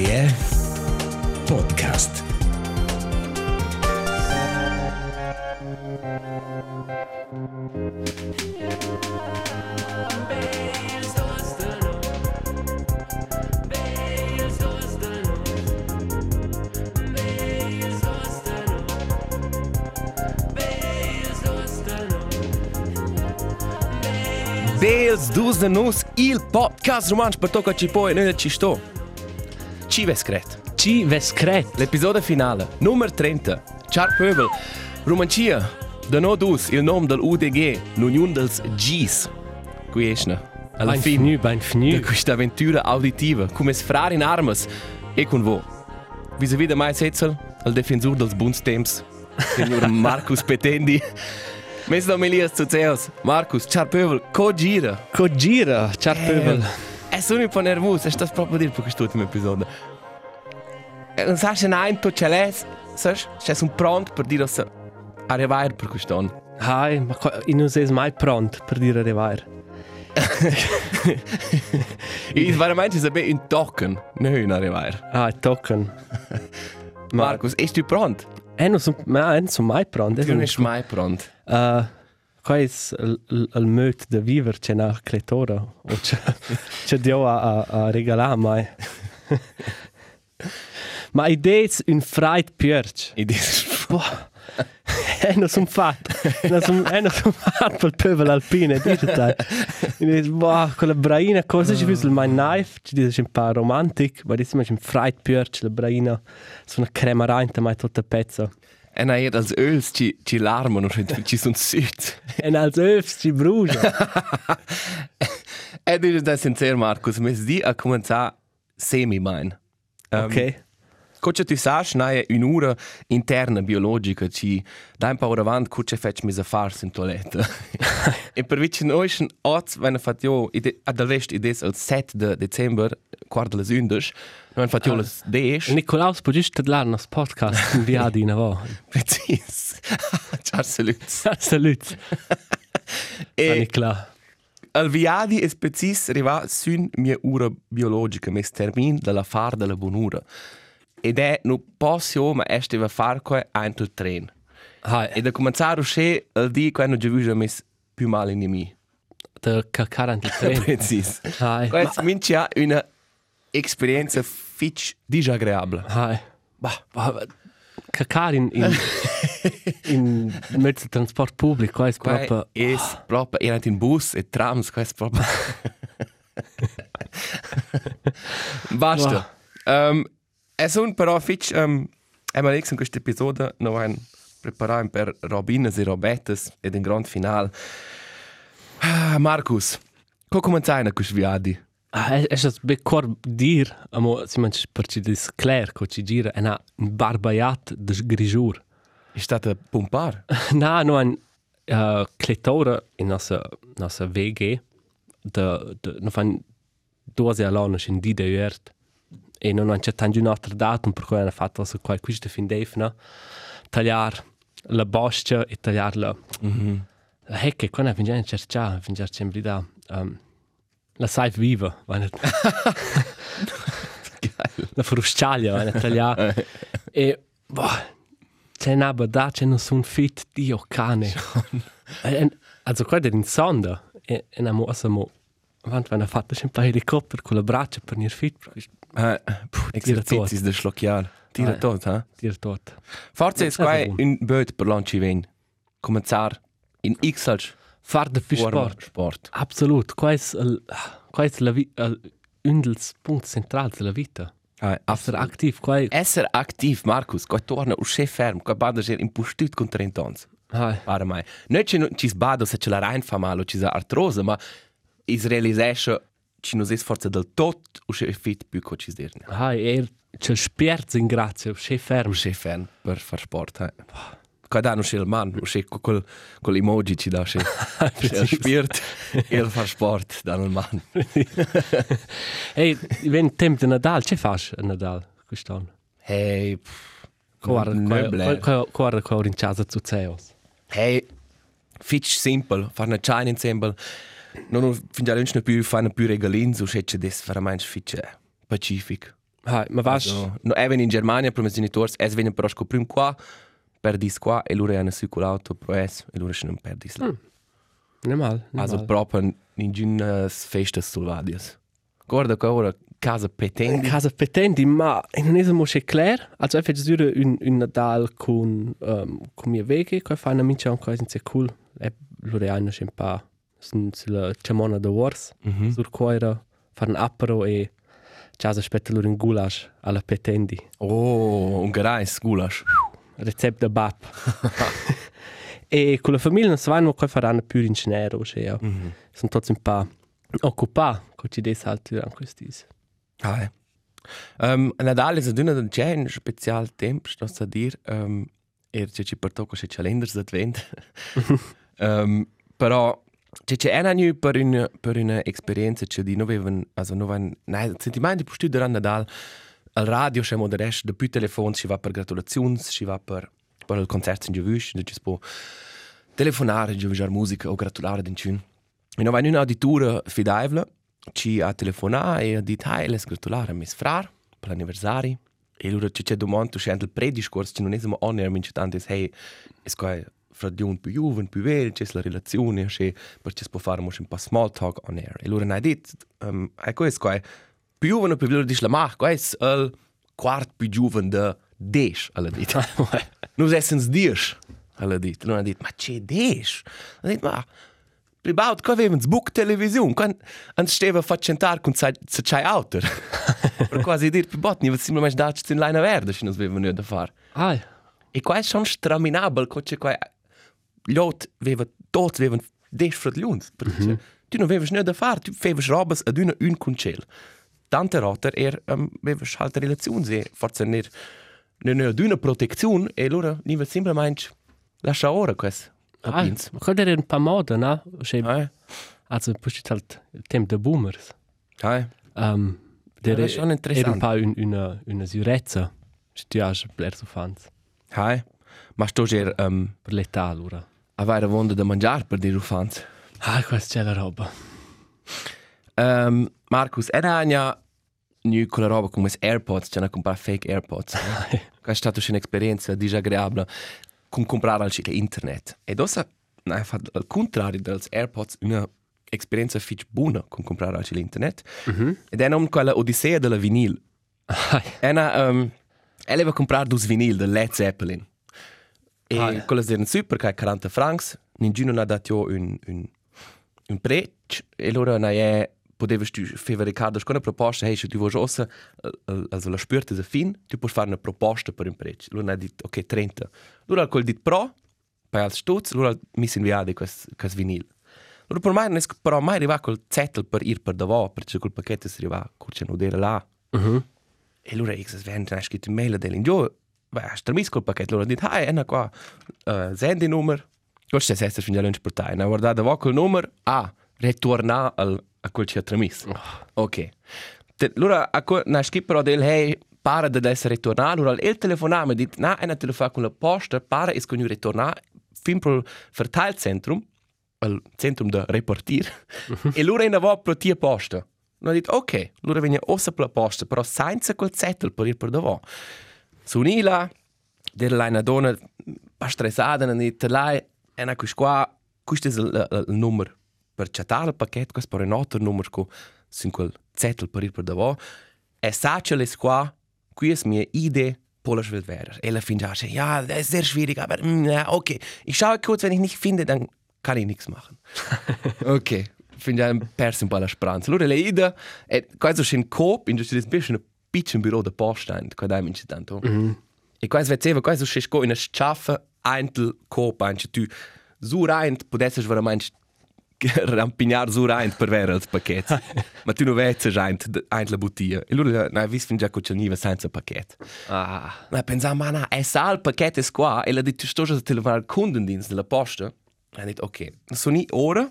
RCF Podcast. Bels dus de nus il podcast romansch per tocca ci poi noi ci sto. Ci vescret. Ci vescret. L'episodio finale, numero 30. Char Pöbel. Romancia. De no dus il nome del UDG, l'Union dels Gs. Qui esce. Alla Ben fine ben di finu. questa avventura auditiva, come sfrare in armas e con voi. Vis-à-vis de mai Setzel, il difensor dels buns temps, signor Marcus Petendi. Mes Melias zu Zeus. Marcus, Char Pöbel, co gira. Co gira, char pöbel. É sono un po' nervoso, estás proprio a dire per quest'ultimo episodio. E Non sai se nein, tu ce l'hai, sai? Sei un pronto per dire se arrivare per quest'anno. Hai, ma io non sei mai pronto per dire arrivare. E veramente è un un token, non un arrivare. Ah, tocken. Ma Marcus, est tu pronto? eh, non sono ma, eh, non son mai pronto. Tu non sei mai pronto. Uh, qua è il, il, il mood di vivere c'è una creatura. O c'è, c'è Dio a, a, a regalare mai. ma. E dici, Boah. Eh, non sono fatto. Non sono eh, non son fatto per il pöbel alpine, dice te. E dici, boh, quella braina, cosa ci visto il my knife? Ci dice un po' romantic, ma dice, ma c'è un fried purge, la braina, sono una crema reinte, ma è tutta pezza. E non è als öls ci, ci larmano, ci sono süt. E als öfs ci brucia. E dici da sincero, Marcus, mes di a cominciare semi-mein. Um, Ok. Cosa tu sai, è un'ora interna biologica ci dà un po' avanti cosa faccio mi a fare in toiletta. e per vicino noi sono oggi, wenn fatto io, ad alvest ides al 7 de dezember, quarta noi fatto io le 10. Nicolaus, puoi giusto dare il podcast in via di nuovo. Precis. Ciao, salut. Salut. E Nicola. al viadi è precis arriva su mia ora biologica, mes termin della far della buonura. Ed è non posso, ma è stava far qua entro il treno. Hai, E da cominciare a uscire il dì quando già vi ho messo più male in me. da 43. Precis. Hai. Questo minci ha una esperienza fitch disagreabile. Hai. Bah, bah, cacare in, in, in mezzo di trasporto pubblico è Qua proprio... è proprio, era in bus e trams, questo proprio... Basta. Um, e sono però fitch, um, e ma in questo episodio noi abbiamo preparato per Robinas e Robettes ed un grande finale. Ah, Marcus, come cominciare in questo viadi? Ah, è è be cor dir, amo si manch per ci dis clair co ci gira e na un barbaiat de grigiur. È stato pompare? na no an uh, kletora in nossa nossa VG de de no fan dose alone in di de ert e non c'è tanto un altro datum per cui hanno fatto su qual quista fin defna tagliar la boscia e tagliar la Mhm. la hecke quando fingiamo cercare fingiamo sempre da um, la saif viva vanno la frusciaglia vanno tagliare e boh, c'è una bada c'è non sono fit dio cane e, also qua è in sonda e e na mossa mo Avant wenn er fatto sempre helicopter con la braccia per nir fit perché Eh, puh, esercizi da schlocchiare. Tira Eh. tot, eh? dir tot. Forse è È qua vero. un böt per lanci ven. Cominciare in X als Far de forma sport. sport. Absolut, qua è il qua è la vi un dels punct central della vita. Eh, Essere aktiv, qua è Esser aktiv, Markus, qua torna u chef ferm, qua bada ser impustut con 30 ans. Hai. Pare mai. Non ci ci sbado se ce la rein fa mal o ci sa artrose, ma is realisesce ci nos es forza del tot u chef fit più co ci dirne. Hai, er c'è sperz in grazia, c'è ferm. U chef ferm per far sport, eh. Qua da no schel man, u chef col col emoji ci da chef. Er spiert, er far sport dan il man. Ehi, ven temp de Nadal, fas a Nadal quest'anno? Hey, pff, Guarda, Möbler. guarda qua in casa zu Zeus. Hey, fitch simpel, far na chain ensemble. Non ho fin già lunch più fare più regalin, so schätze des veramente fitch pacific. Hai, ma vas, Also, no, even in Germania, per i genitori, es vengono però scoprire qua, perdis qua, e loro hanno circolato pro es, e loro sono perdis là. Mm. ne mal, ne Also mal. proprio in giunas festas sulvadias. Guarda che ora casa In petendi. casa petendi, ma non è molto chiaro. Also, ich faccio dire un, un Nadal con, um, con mia veghe, che fa una mincia ancora senza cool. E loro hanno un po' sulla cemona de wars, Mhm. sur cuore, fare un apero e si aspetta loro un goulash alla petendi. Oh, un gereis gulasch. Rezept da bap. e con la famiglia non sanno come faranno più in cenero, cioè, Mhm. sono tutti un po' occupati, con ci dei salti durante questi. Ah, eh. Um, Nadal è una del gen special tempo, sto a dire, um, e c'è ci portò con i calendars d'advent. um, però c'è c'è un anno per una per una esperienza che di non avevano, also non avevano, nein, sentimenti di studio durante Nadal, al radio c'è mod rest, da più telefoni si va per gratulazioni, si va per per il concerto in Giovus, da si può telefonare, giovare musica o gratulare d'incun. E non va in una auditura fidevole, ci ha telefonato e ha detto, hey, les gratulare a mis frar per l'anniversario. E allora ci c'è domanda, c'è il prediscorso, ci non è solo on air, mince tanto, è, hey, è qua fra di un più giovane, più vero, c'è la relazione, c'è, per ci si può fare un po' small talk on air. E allora ha detto, um, ecco, è qua, più giovane, più vero, dice la mach, qua è il quarto più giovane da 10, ha detto. Non essens dies, ha detto. Non ha detto, ma c'è 10? Ha detto, ma... Pribaut, qua avevano sbook television, quan an steva fa centar con sa chai auter. per quasi dir pribot, ni simple mais daci in line verde, si non avevano da far. Ah, E qua è schon straminabel, co c'è qua lot aveva tot avevano des fratliuns, perché tu non avevi niente da far, tu favevi robes ad una un concel. Tante rotter er um, avevi halt relazioni e forse ner non ad una protezione e allora ni va semplicemente lascia ora questo. ah, ma quello era un po' moda, no? Cioè, Ah, also, poi c'è halt il tempo dei boomers. ah. Um, Ja, der das ist schon Era interessant. un po' un, una, una surezza. Se tu hai bler so fans. Hai, ma sto già um, Per l'età, allora. avere voglia di mangiare per dire ufans. Ah, questa c'è la roba. Um, Marcus, era ania nu con la roba come AirPods, c'è una comprare fake AirPods. Questa è stata un'esperienza disagreabile con comprare al sito internet. E dosa, na, fatto al contrario delle AirPods, una esperienza fitch buona con comprare al sito internet. Mhm. Ed è non quella odissea della vinil. Ena, um, ella aveva comprato dus vinil del Led Zeppelin. E Ah, quelle erano super, che 40 francs. Nessuno ha dato un, un, un prezzo. E allora na è, potevi tu fare Riccardo con una proposta, hey, se tu vuoi ossa, also la spürte se fin, tu puoi fare una proposta per un prezzo. Allora ha detto, ok, 30. Allora ha detto pro, poi al stutz, allora mi si inviato questo vinil. Allora per me non è però mai arrivato col zettel per ir per davò, perché quel pacchetto si arriva, curce non era là. Mhm. E allora io se vende una scritta mail dell'ingiò, beh, stramis col pacchetto, allora ho detto, ah, è qua, uh, sendi numero, questo è essere fin da lunch per te, ne guardate va col numero, ah, ritorna al, a quel che ha tramis. Ok. Te, allora, a quel, una scritta però del, hey, para di essere ritornato, allora il telefonare mi ha detto, no, è una telefonata con la posta, para è con ritornare, fin per il verteilzentrum, al centrum da repartir, e allora è una volta per tia posta. Non ho detto, ok, allora viene ossa per la posta, però senza quel zettel per ir per davò. Su un'ila, der lei una donna, stressata, non ha detto, lei, è una cosa qua, questo è il, il, il numero per chattare il pacchetto, questo è un altro numero con su quel zettel per ir per davò. E sa che le qua, qui è mia idea, Polish wird wäre. Ella findet ja, ja, das ist sehr schwierig, aber mm, ja, okay. Ich schaue kurz, wenn ich nicht finde, dann kann ich nichts machen. ok, finde ein perso un po' la speranza. Allora le ida, e questo c'è un coop, in giusto disbisch, un piccolo bureau de posta, qua dai minci tanto. Mhm. E questo vedeva, questo c'è in a schaffe eintel coop, anche tu su rein, potessi veramente rampignar su rein per vere il pacchetto. Ma tu non vedi rein, eintel bottiglia. E allora, no, vis fin già che c'è niva senza pacchetto. Ah, Ma pensavo, ma no, è sa il pacchetto è qua, e l'ha detto, sto già a telefonare al kundendienst della posta. E detto, ok, sono i ora,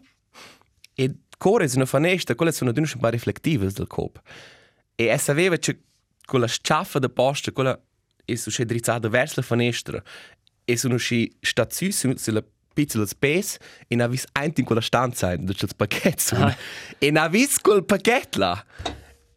e core sono finestre, quelle sono dunque un po' riflettive del coop. E e sapeva che con la sciaffa da posta, quella è su drizzata verso la finestra, e sono sci stazzi sulla pizzola space, e non vis ein in quella stanza, dove c'è il pacchetto. Ah. E non vis quel pacchetto là.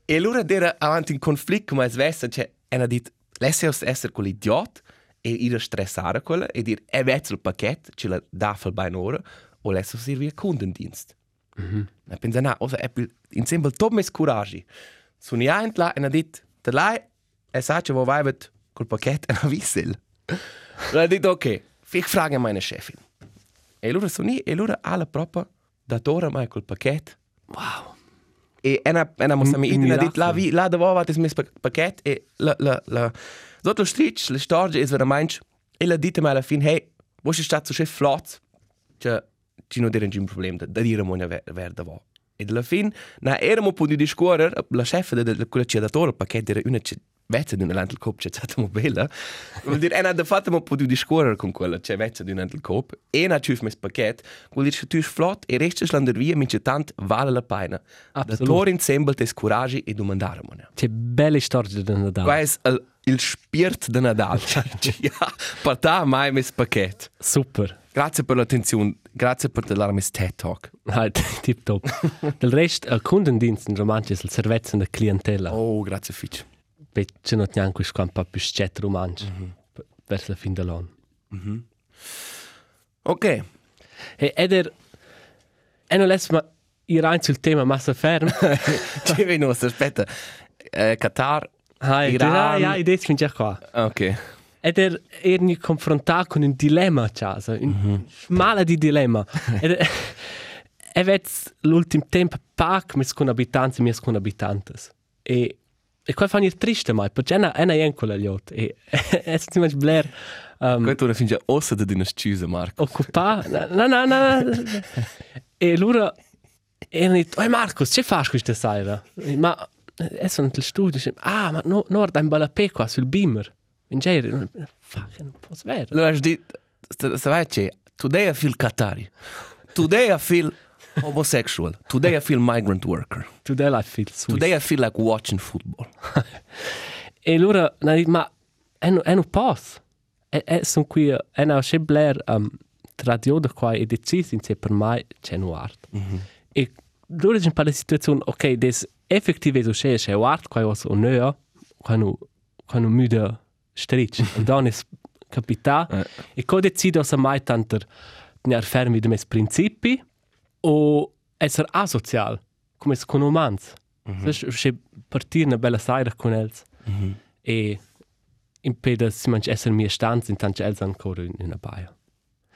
E allora era avanti un conflitto come svessa, cioè, e ha detto, lascia essere quell'idiot, e ira stressare quella, e dire, è vezzo il pacchetto, ce la dà per ben ora, o lascia servire kundendienst. Mm -hmm. E pensa, no, also, è insieme al top mes courage. Sono io in là, e ha detto, da lei, e sa che vuoi vai col pacchetto, e ha vissel. E ha detto, ok, ich frage meine Chefin. E allora sono io, e allora alla propria datore mai col pacchetto. Wow. E ena ena mo sami Un idea dit la vi la davo vat es mes paquet e la la la dort lo stritch le storge es vera mainch e la dite mal alla fin hey wo ist stat so chef flot cioè ci no deren un problem da dire mo ver ver da vo e alla fin na era mo pu di discorrer la chef de de quella ciadatore paquet era una vezza di un lantel cop c'è stata mo bella vuol dire ena da fatta mo pu di discorrer con quella c'è vezza di un lantel cop e na ciuf mes paquet vuol dire tu flot e restes lander via mince tant vale la pena da tor ensemble tes courage e domandare mo C'è belle storie da Natale. Qua è il, il spirit de Nadal. ja, per te mai mes paquet. Super. Grazie per l'attenzione, grazie per dare mes TED Talk. Tip top. Del rest, il Kundendienst in romanci è il servizio della clientela. Oh. Oh, grazie Fitch. C'è non neanche un po' più scet romanci verso la fine dell'anno. Ok. E ed er... E non lass ma ir rein sul tema massa ferm. Ci vedi nostra, aspetta. Eh, Qatar. Hai, Iran. ja, ja, idee fin già qua. Ok. Ed er erni confrontato con un dilemma, casa, un male di dilemma. Ed er, e vets l'ultim tempo pac mes con abitanti, mes con abitantes. E e qua fanno il triste mai, perché è una, è una jencola gli ot. E è stato immer Blair um, Questo ora finge ossa di una scusa, Marco. occupa. No, no, no. e allora erano detto, oh Marcos, che fai questa sera? E, Ma è sono nel studio, dice, ah, ma no, no, dai un bella qua sul beamer. In genere, fuck, non posso vero. Allora, hai detto, sai c'è, today I feel Qatari. Today I feel homosexual. Today I feel migrant worker. Today I feel sweet. Today I feel like watching football. E allora, ma è non è non posso. E, e sono qui, è una c'è Blair um, radio da qua e decisi in sé per mai c'è un art. E allora c'è un po' la situazione, ok, des effettive so c'è c'è art qua o so neo, quando quando müde stritch. Und dann ist capita Eh. e co decido se mai tanter tenere fermi de mes principi o essere asocial, come con umans. Mm -hmm. Se partire una bella sera con els e impede si manch essere mia stanza intanto els ancora in una baia.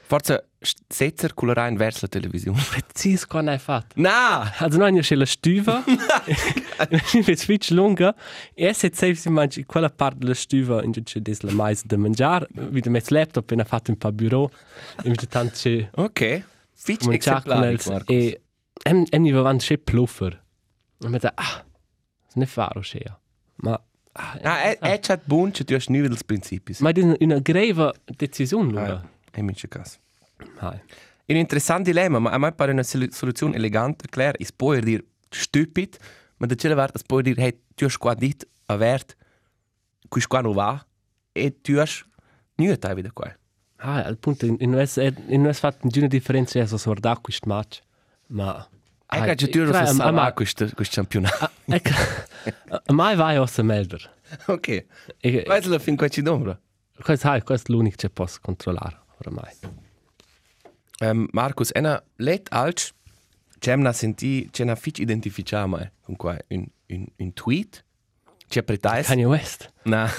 Forse setzer culerà in verso la televisione. Precis qua hai fatto. Na! Also noi c'è la stuva, è switch lunga, e se sei si mangi quella parte della stuva in cui c'è la mais da mangiare, vedi met laptop e ha fatto un po' bureau, e vedi tanto c'è Ok. Fitch mangiare con exemplari, els, Marcos. e em em ni vavant c'è pluffer. E mi da ah, ne faro c'è. Ma ah, Ah, è, è chat buon, c'è tu hai nuovi dels principis. ma è una grave decisione Ah, lunga. è mince caso. Hai. È un interessante dilemma, ma a me pare una solu- soluzione elegante, Claire. Es può dire stupid, ma da c'è la es può dire, hey, tu hai qua dit, avert, qui qua non va, e tu hai niente wieder qua. Ah, al punto in non è in non è fatto una differenza se so da questo match. Ma E che c'è tu Crai, hai ma- fatto ma- questo questo campionato. Ecco, mai vai a melder. Ok. E Vai la fin qua ci dombra. questo è questo è l'unico che posso controllare ormai. Um, Marcus, ena let alč, c'è una senti, c'è una fitch identificata mai con qua un un un tweet. C'è pretais. Kanye West. Na.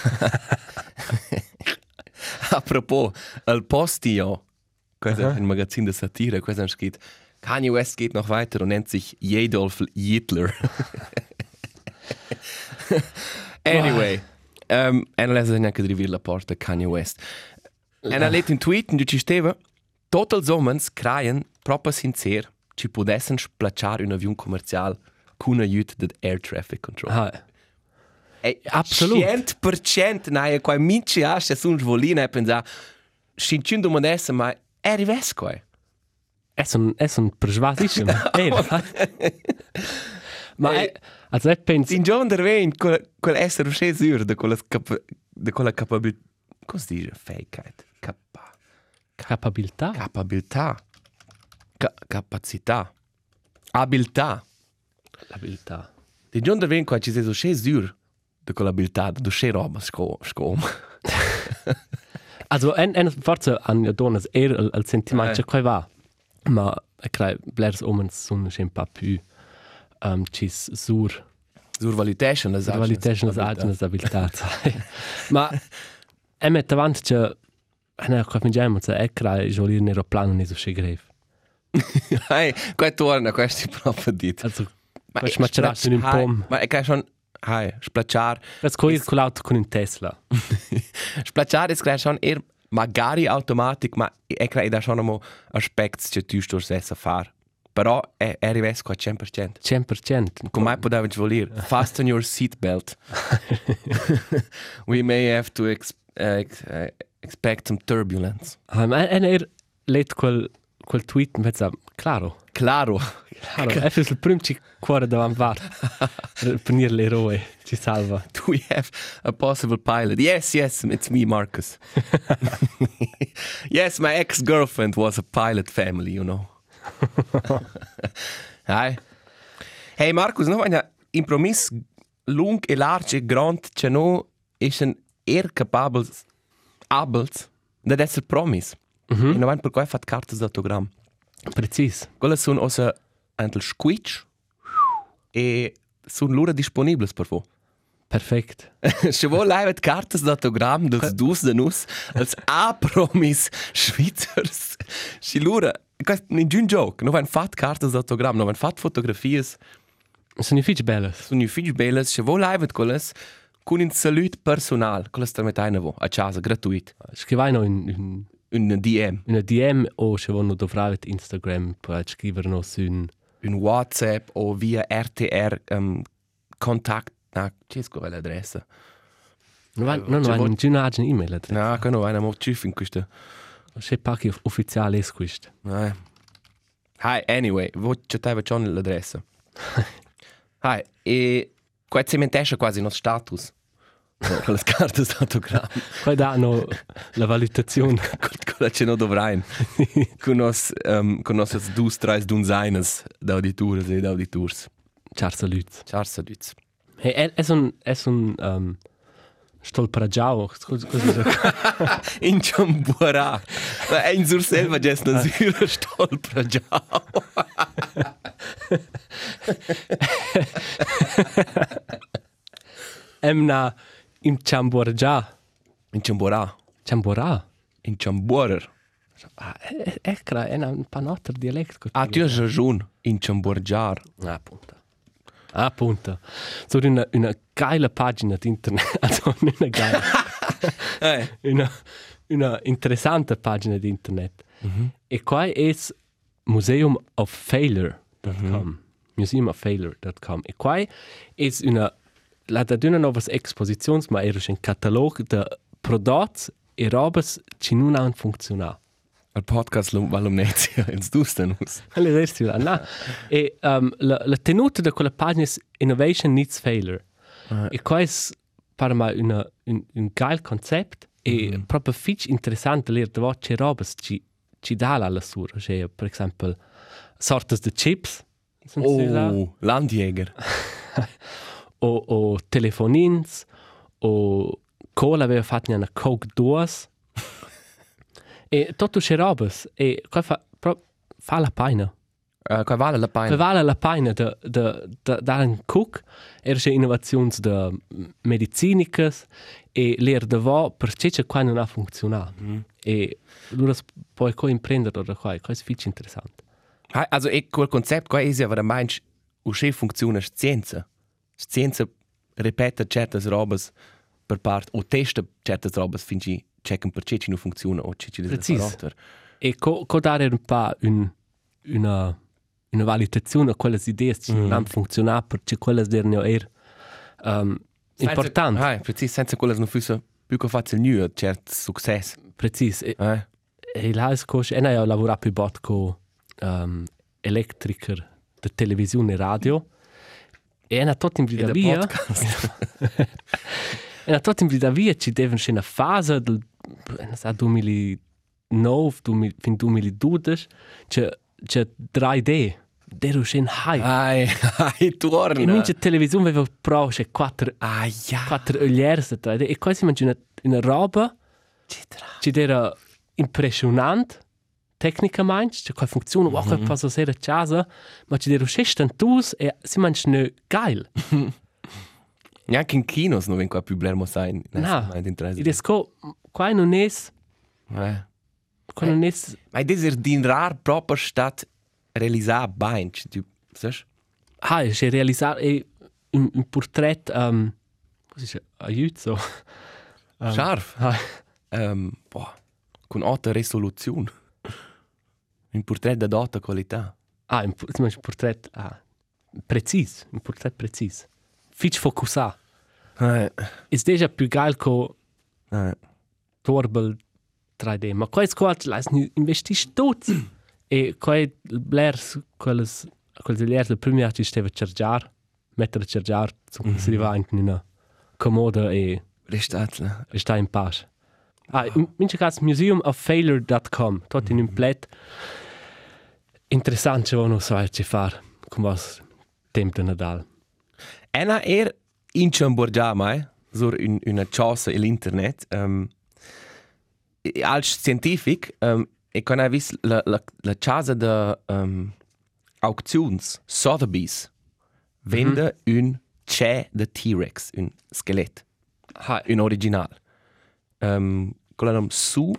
Apropos, il postio, è un magazin di satire, questo steht, Kanye West geht noch weiter und nennt sich Jedolf Hitler. anyway, um, en lesa neanche di rivir la porta Kanye West. En ha letto un tweet in cui ci stava, total somens creien proprio sincer ci podessen splacciare un avion commercial con aiuto del Air Traffic Control. Ah, Ey, Absolut. 100% naja, quai minci asce sun svolina e pensa, scincin du modessa, ma è rives quai. è un è un persuasissimo. Eh, Ma è also ich penso Sin giovane dervein, quel, quel essere usce sur de quella, cap, de quella capabilità, cosa si dice? Fähigkeit. Capa, capabilità. capabilità. Ca, capacità. Abilità. L'abilità. Di giorno da vengo ci sei so sche sur de collabilità, do sche roba sco scom. Also, en, en forza an ja donas er al, al sentiment che quai va. Ma, e crai, blers omens sun schon pa più um, cis sur Sur valitation las rivalitation las agenas abilitats. Ma, e met avant che, ne, qua fin già, ma e crai, jolir nero plano ne so sche grev. Hey, qua torna questi proprio dit. Also, quai smacerat in un pom. Ma è che son Hai, splacciar, Das coi con l'auto con un Tesla. splacciar ist gleich schon eher magari Automatik, ma è che da schon mo aspects che tu sto stessa far. Però è è rives qua 100%. 100%. Come poteva voler? Fasten your seatbelt. We may have to ex uh, ex uh, expect some turbulence. Um, en er let quel, quel tweet, mezza, claro. Claro. Claro, è il primo ci cuore davanti var. Per nir l'eroe, ci salva. Do we have a possible pilot? Yes, yes, it's me, Marcus. yes, my ex-girlfriend was a pilot family, you know. Hi. Hey, Marcus, no, ein impromis lung e large e grand che no is een eer capabels abels dat is promis. Mm -hmm. E no per quai fat cartas d'autogram. Precis. Quelle sono osa antel squitch e sono lura disponibili per voi. Perfekt. Se vuoi live cartas d'autogram dels dus de nus als A-promis Schweizers. Si lura, questo non è un joke, non vanno fat cartas d'autogram, non vanno fat fotografie, Sono i fitch bellas. sono i figli belle, se vuoi live quelles con un salut personal, quelles tra metà in a casa, gratuit, Scrivai no in, in, un DM, in DM o se vuoi dovrai Instagram per scrivere no su un... un WhatsApp o via RTR um, contact, na, c'è quella adressa. Vai, Eh, vai, vuol- non c'è una email adressa. Na, che no, vai mo ciuff in questa. C'è pacchi ufficiale è questo. Nej. Hi, anyway, vo c'è tava già l'adressa. Hi, e qua cementesce quasi nos status. Con le carte d'autogramma. Poi danno la valutazione. Con c'è no dovrain. Con nos, um, con nos dus, tres dunzaines d'auditores e d'auditors. Ciao saluti. Ciao, salutz. Hey, è, è un... È un... Um, stolperagiao. Scusa, scusa. In ciambuara. Ma è in sur selva gest na sura stolpra già. Emna im Ciamborgia. In ciambora. Ciambora. In ciambuarer. Ah, è, è, è, è un panotto dialetto. Ah, tu hai ragione. In ciamborgiar. Ah, punta. Ah, punta. So una, una geile pagina di internet. Also, non una geile. Eh. una, una interessante pagina di internet. E qua è museumoffailure.com. Museumoffailure.com. E qua è una la da una novas exposizions, ma era un catalog de prodotti e robes che non hanno funzionato. Il podcast lo valomnezia. Ins dus denus. Alle resti là. No. E um, la, la tenuta de quella pagina Innovation Needs Failure. E qua è per me una, un, un geil concept e proprio fitch interessante leer de voce robes ci, ci dà alla sura. Cioè, per esempio, sortes de chips. Oh, Landjäger. o, o telefonins, o cola aveva fatto una Coke 2. e tutto c'è robes. E qua fa, pro, fa la pena. Uh, qua vale la pena. Vale la pena de, de, de, dar un cook, er c'è innovazioni de medicinicas e leer de vo per c'è c'è qua non ha funzionato. Mm. E loro poi co imprendere da qua, questo è fici interessante. Hai, Also, e quel concept qua è ja veramente usce funziona scienza. Scienza ripete certe robes per part o testa certe robes finci checken per ce ci non funziona o ce ci Precis. E co, co dare un po' un, una, una valutazione a quelle idee che mm. non hanno funzionato perché quelle erano er, um, importanti. Hai, precis, senza quelle non fosse più che facile nu cert successo. Precis. E, Eh? e là è così. E noi lavoriamo più bot con um, elettriker di televisione e radio. E in E vita da via. podcast. E tutto in vita via ci deve essere una fase del non so, 2009, 2000, fin 2012, c'è c'è 3D. Dero scen hai. Ai, ai, torna. E mince televisione aveva pro c'è quattro Ai, ja. quattro ögliers da tra. E quasi mangi una una roba ci era impressionant tecnicamente, c'è quella funzione, wow, quella posso essere a casa, ma ci era scestantus e si mangia ne geil. Neanche in kinos non vengo qua più blermo sein. Na, Ed interesse. ed è sco, qua non è, Eh. qua non è, Ma è din rar proprio stat realisar bain, tu sai? ah, c'è realizzare un, un portrait, um, cosa dice, aiuto. Um, Scharf. ah, Um, boah, con alta resoluzione. Un portrait da alta qualità. ah, un, un portrait, ah, precis, un portrait precis. Fitch focusa. Eh, È già più geil che eh. Torbel 3D. Ma qua è squat, la investisci tutto. e qua è il Blair, quelles, quelles degli altri, il primo anno ci stava a chargiare, mettere a chargiare, so che si arriva in una comoda e, Restatla. e sta in pace. Ah, in mince caso, museumofailure.com, tutto in un plet. Interessante, wo non so fare, come was tempo di Nadal. Ena er in Chamborgia mai, sur un, una cosa internet. Um, als scientific, um, e con hai vis la, la, la casa de um, auctions, Sotheby's, vende un c'è de T-Rex, un skelet, Ah, un original. Um, nom su.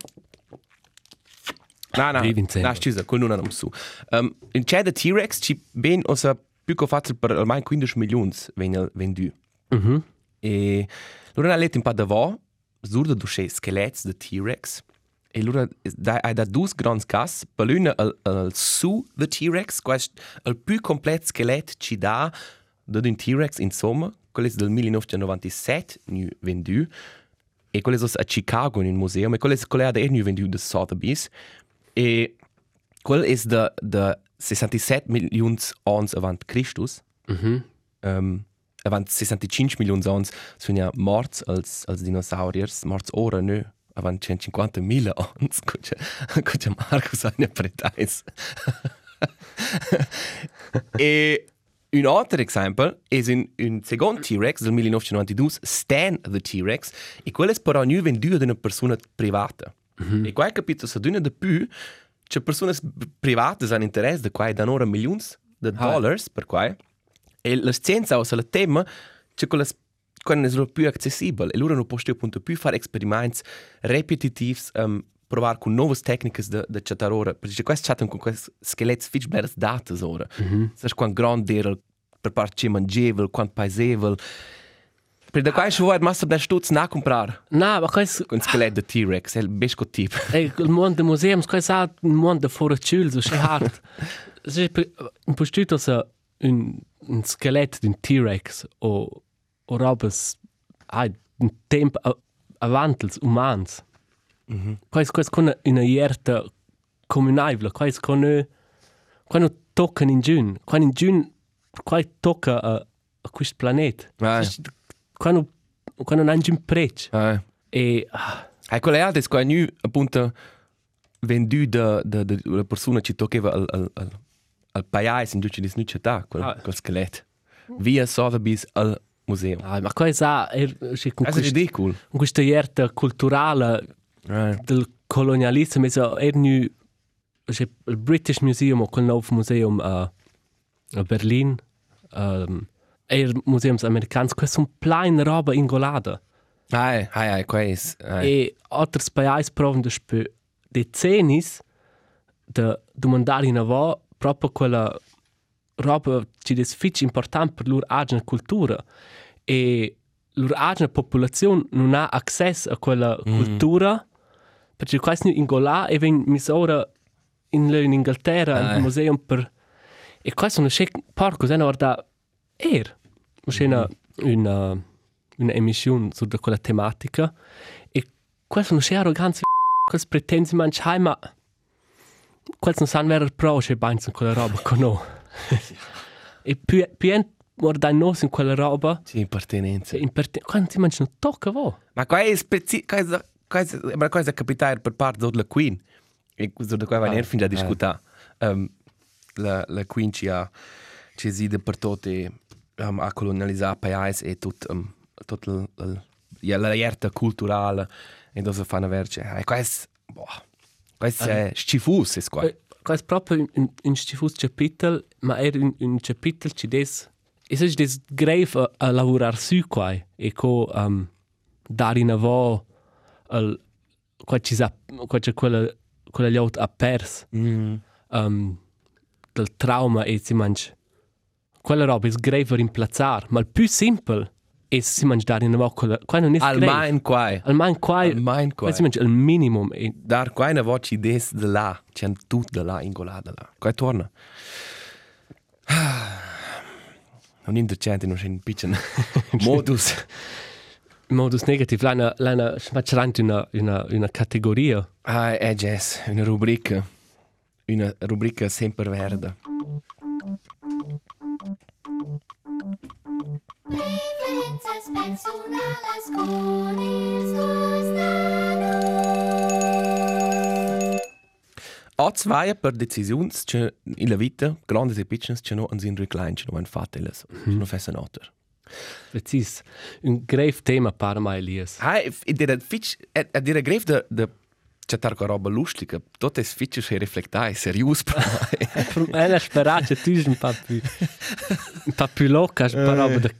Dei Vincenzo. no, scusa, con una nom su. Um, un c'è de T-Rex ci ben osa più che fatto per almeno 15 milioni vendu. mhm. E allora ha letto un po' da va, surda du sche skelets de T-Rex. E allora hai da due grandi cas, per l'una al, al su de T-Rex, è il più completo skelet ci dà da un T-Rex insomma, quello del 1997 nu vendu. E quello è a Chicago in un museo, e quello è quello è nu vendu da Sotheby's. E quello è da da 67 milioni ans avant Christus. Mhm. um, avant 65 milioni di anni sono ja morts als, als dinosauriers, morts ora nö, avant 150 mila anni, cuce, cuce Marcus ha ne pretais. e un altro esempio è un, un secondo T-Rex del 1992, Stan the T-Rex, e quello è però nu venduto da una persona privata. Mm-hmm. E qua capito, se d'una di più, c'è persone private che hanno interesse di qua e danno ora milioni di dollars per qua. E la scienza o la tema c'è quella quando è più accessibile e loro non possono appunto più fare esperimenti repetitivi um, provare con nuove tecniche di de chattare ora perché questo chattano con questi scheletti fitch beres date ora mm -hmm. sai quanto grande era per parte ci mangievole quanto paesevole per da qua ci vuoi master da stutz na comprare No, ma questo... con scheletto di T-Rex è il besco tipo Ey, il mondo del museum, questo è un mondo fuori cielo, so c'è hard. C'è un postuto se un, un scheletro di un T-Rex o, o robes hai un tempo a- avanti els umans. Questo, questo con una ierta comunabile, questo con quando toccano in giun, quando in giun, quando tocca a, a questo pianeta. Ah. Quando, quando non c'è un prezzo. eh. E... ah, E quelle altre qua nu appunto vendu da da da una persona ci toccava al al al al paese in giudice di snucciata quel Ah. quel scheletto via Sotheby's al museo ah, ma questo è... è con è questo- ridicolo con questa ierta culturale eh. Del colonialismo è er nu c'è il British Museum o quel nuovo museum a, a Berlin um, er museums americans questo è un plain roba ingolata. Ai ai ai quais ai e altri paesi provano da spe decennis da domandare in avò proprio quella roba ci è fitch importante per loro agna cultura. E loro agna popolazione non ha accesso a quella mm. cultura perché questo in Gola e ven misura in, in Inghilterra Ah. in museum per e questo non c'è porco se no da er. C'è una una una emissione su quella tematica. E questo non c'è arroganza questo pretensi mangiare ma questo non sanno vero pro c'è bains in quella roba con noi. E più più guardare noi in quella roba. Sì appartenenza in per quando ti mangi non tocca vo. Ma qua è spezi cosa cosa ma cosa capitare per parte della Queen e questo da qua va Ah, ner fin da eh. discuta um, la, la quincia ci si de per tutti um, a colonializzare paesi e tut, um, tut ja, la jerta culturale e dove fanno verce. E questo, boh, questo è schifus, è qua. Questo è proprio un, un stifus capitolo, ma è un, un capitolo che des, è se des grave a, a lavorare su qua e co um, dare in avò al qua ci sa qua c'è quella quella liot a pers Mm. um, del trauma e si mangia quella roba è grave per implazzare ma il più semplice è si mangia dare in avò quella qua non è grave Almain qua. almeno qua Almain qua. qua si mangia il minimum e Dar qua una voce des de là, c'è tut de là ingolada là. Qua torna. Non indecente, non c'è un piccolo modus. In modus negativ lana lana smacerant una una una categoria Ah, è Jess, una rubrica. Una rubrica sempre verde. Preferences personales con esos Ho zwei per decisions che in la vita, grandi e piccole, che no an sin recline, che no han fatto le, no fesse noter. Precis un grave tema para mai Elias Ah, e dire fitch, e dire greve de de c'è tarco roba lustica, tot es fitch che reflectai serius per me. Ella spera che tu un pa più un pa più loca spera de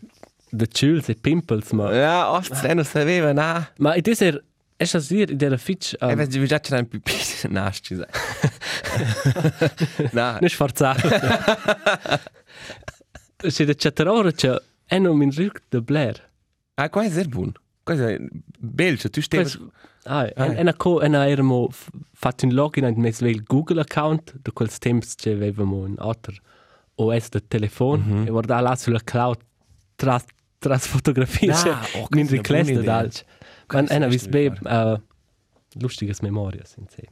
de chills e pimples ma Ja, oft se non sapeva na. ma it is er es as dir der fitch E vedi già c'è un piccolo nasci, sai. Na, nicht forzar se de chatarora che è non min rück de blair. Ah, qua è è bello, cioè tu stai Quais- Ah, en en co en ermo fatto un login ad mes vel Google account de quels temps che avevamo un alter OS de telefon mm -hmm. e guarda là sulla cloud tras tras fotografie Ah, che oh, min request buona idea. dal man en è vis una be uh, lustiges memorias in se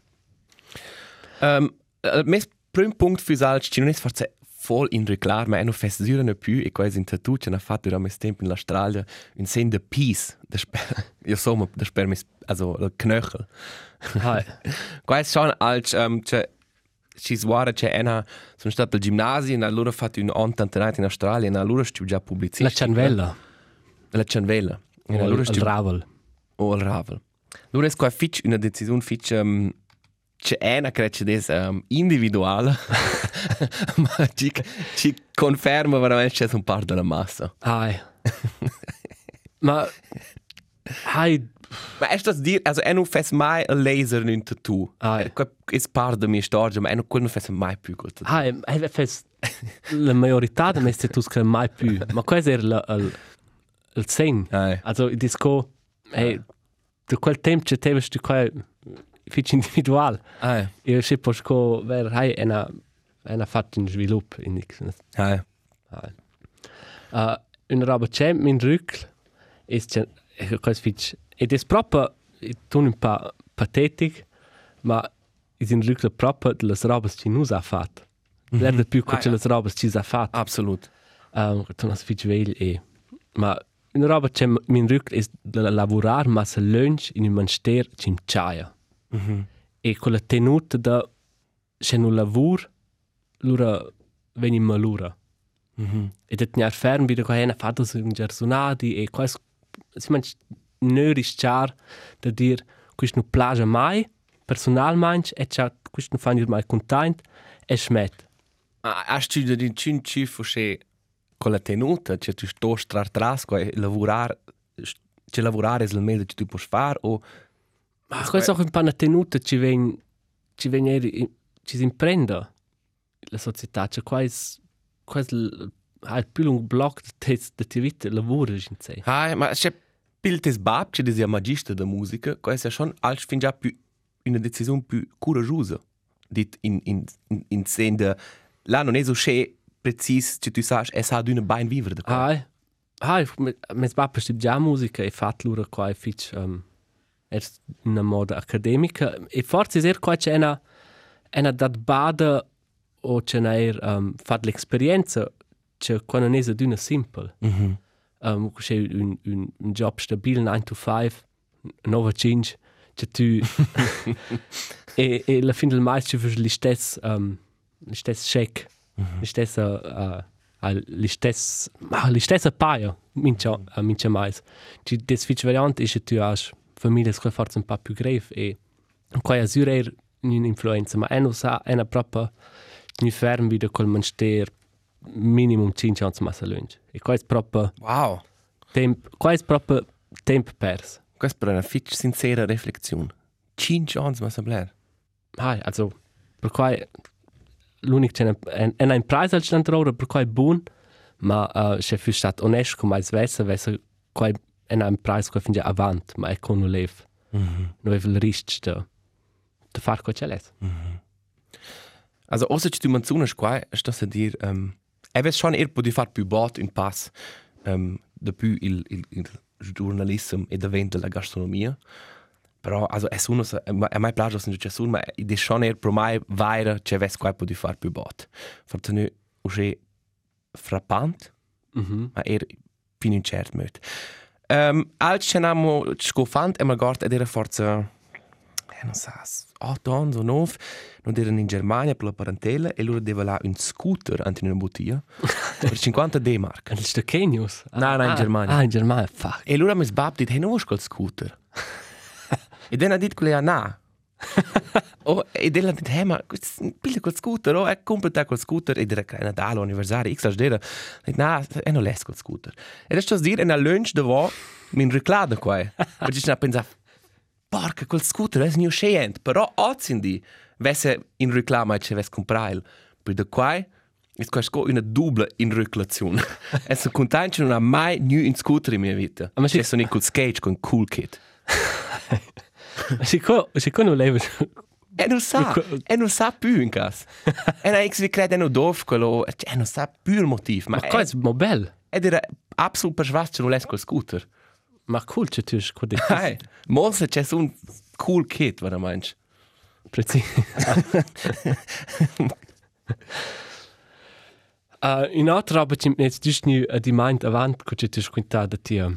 Um, uh, mes prim punct fürs alts, ci non es forse voll in reclar, ma è no fest dura ne più e quasi in tatu che na fatto da mes tempo in l'Australia un sen de peace, de sper, io so de sper mes also il knöchel. hai Quasi schon als um, che ci suara che ena sono stato al ginnasio e allora ho fatto un antantenat in Australia e allora stu già pubblicistica. la cianvella La cianvella. E allora il stu ravel o il ravel. Allora è qua fitch una decisione fitch um, c'è una credo des um, individuale ma ci, ci conferma veramente che c'è un par della massa. hai ma hai Ma è stato dire, also non fes mai a laser in tattoo. È è part della mia storia, ma è non fes mai più col tattoo. hai hai fes la majorità de mes tetus che mai più ma questo è il il il sen Ah, Also, disco, hey, da quel tempo c'è te tu qua fitch individual. ah, Io se posso ver hai una una fatto in sviluppo in X. ah. Uh, una roba c'è min rück è c'è quasi fitch ed è proprio tu un po' patetic ma è in rück proprio delle robe che non ha fatto. Lerde più Ah, che ja. le robe che ha fatto. Absolut. um, tu nas fitch veil e ma una roba c'è min rück da lavorare ma se lunch in un manster c'im chaia Mhm. e con la tenuta da c'è un lavoro lura veni malura Mhm. e da tenere ferm wieder qua una fatto su un gersonati e qua si manch nöris char da dir questo non plagia mai personalmente e c'ha questo non fanno mai content e Ah, hast du den cin cifo che con la tenuta, che tu sto strar tras, qua lavorare, che lavorare è il meglio che tu puoi fare o Ma questo è un po' una tenuta ci ven ci ven eri ci si imprenda la società c'è quasi quasi ha più lungo blocco di di ti vita lavoro in sé Ah, ma c'è piltes bab che sia magista da musica, questo è schon als fin già più una decisione più coraggiosa. Dit in in in, in sen de là non è so che precis che tu sai è sa d'una bain vivere da qua. ah ah mes papà sti già musica e fat lura qua fitch um, è una moda accademica e forse è qua c'è una una dat bada o c'è una er um, fat l'esperienza c'è qua non è so d'una simple. Mhm. um, c'è un, un, un job stabile 9 to 5 nova 5 c'è tu. E, e alla fine del mese ci fai gli stessi um, gli stessi check La stessa, uh, la stessa, ma la stessa paia, mincha, uh, mincha mais. Ci des fitch variant ist tu as famiglie che forse un po' più grave e qua a zurer un'influenza, ma è non sa, è una propria ni ferm wieder col manster minimum 5 anni massa lunch. E qua è proprio Wow. temp, qua è proprio temp pers. Questa è una fitch sincera riflessione. Cinque anni ma sabler. Hai, also, per qua l'unico c'è è un preis al stand ora per qua è buon, ma uh, se fu stat onest come as vessa, vessa qua è un preis che finge avant, ma con lev. Mm -hmm. Non è il rischio da da far qua c'è les. Also, außer che tu menzonas qua, sta a dir, um, è ves schon er podi far più bot in pass um, da più il, il, il giornalismo e da vento della gastronomia. Però, also, è uno, è mai plagio se c'è sun, ma è schon er pro mai vaira che ves qua podi far più bot. Forse nu usce frappant, Mhm. Mm ma er fin in cert möt. Um, als ce n'amo scofant, e magart ed era forza, eh, non sa, otto anni o nove, non erano in Germania per la parentela e loro deva là un scooter in una bottiglia per 50 D-mark. Und ist der Kenius. No, no, in Germania. Ah, in Germania, fuck. E allora mi sbab dit, hey, non vuoi col scooter? e dan ha dit quella, no. oh, e dan ha dit, hey, ma pille col scooter, oh, e comprate col scooter, e che è Natale, anniversario, x dire, dit, no, e non les col scooter. E adesso sto dire, e na lunch davo, min reclada qua, perché ci na pensa, porca, col scooter, è mio scient, però ozzindi, vesse in reclama, ci ves comprail, per da qua, Ist quasi una dubla in reclazione. e sono contento che non ha mai new in scooter in mia vita. Ma c'è sono col skate con cool kid. Si ko, si ko non leva. E non sa, e non sa più in cas. e non ex vi crede no dov quello, e non sa più il motivo, ma qua è mobile. ed era absolut persuaso che non l'es col scooter. Ma cool, c'è tu, scusi. Hey, molto c'è un cool kid, veramente. Precis. uh, in altra roba ci nu uh, di mind avant ko ci tis quinta da tia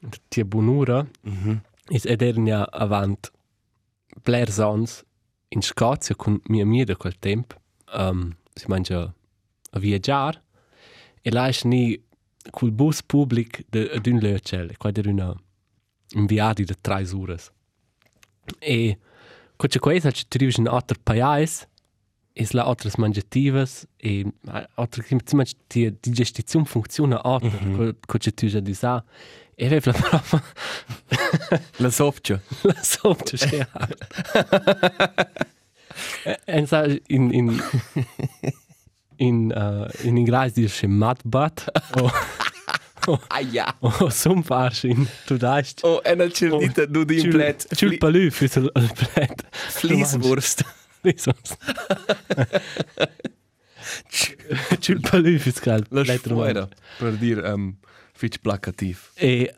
da tia bonura mm -hmm. Is edernia avant Blair Sons in Scozia con mia mia da quel temp um, si mangia a viaggiar e là is ni col bus public de d'un lecel qua der una un viadi de 3 horas e co c'è questa ci trivis in altre paese es la otras mangiativas e altre che insomma die digestion funziona alter mm -hmm. co c'è tu già di sa e aveva proprio La softja. la sotto c'è e sa in in in uh, in inglese dice mad butt o Ah ja. o som farsch in tu daist Oh, en al cerdita du di in plet. Chul palù füs il plet. Flieswurst. Flieswurst. Chul palù füs cal La plet sfuera. Per dir, um, fitch placativ. E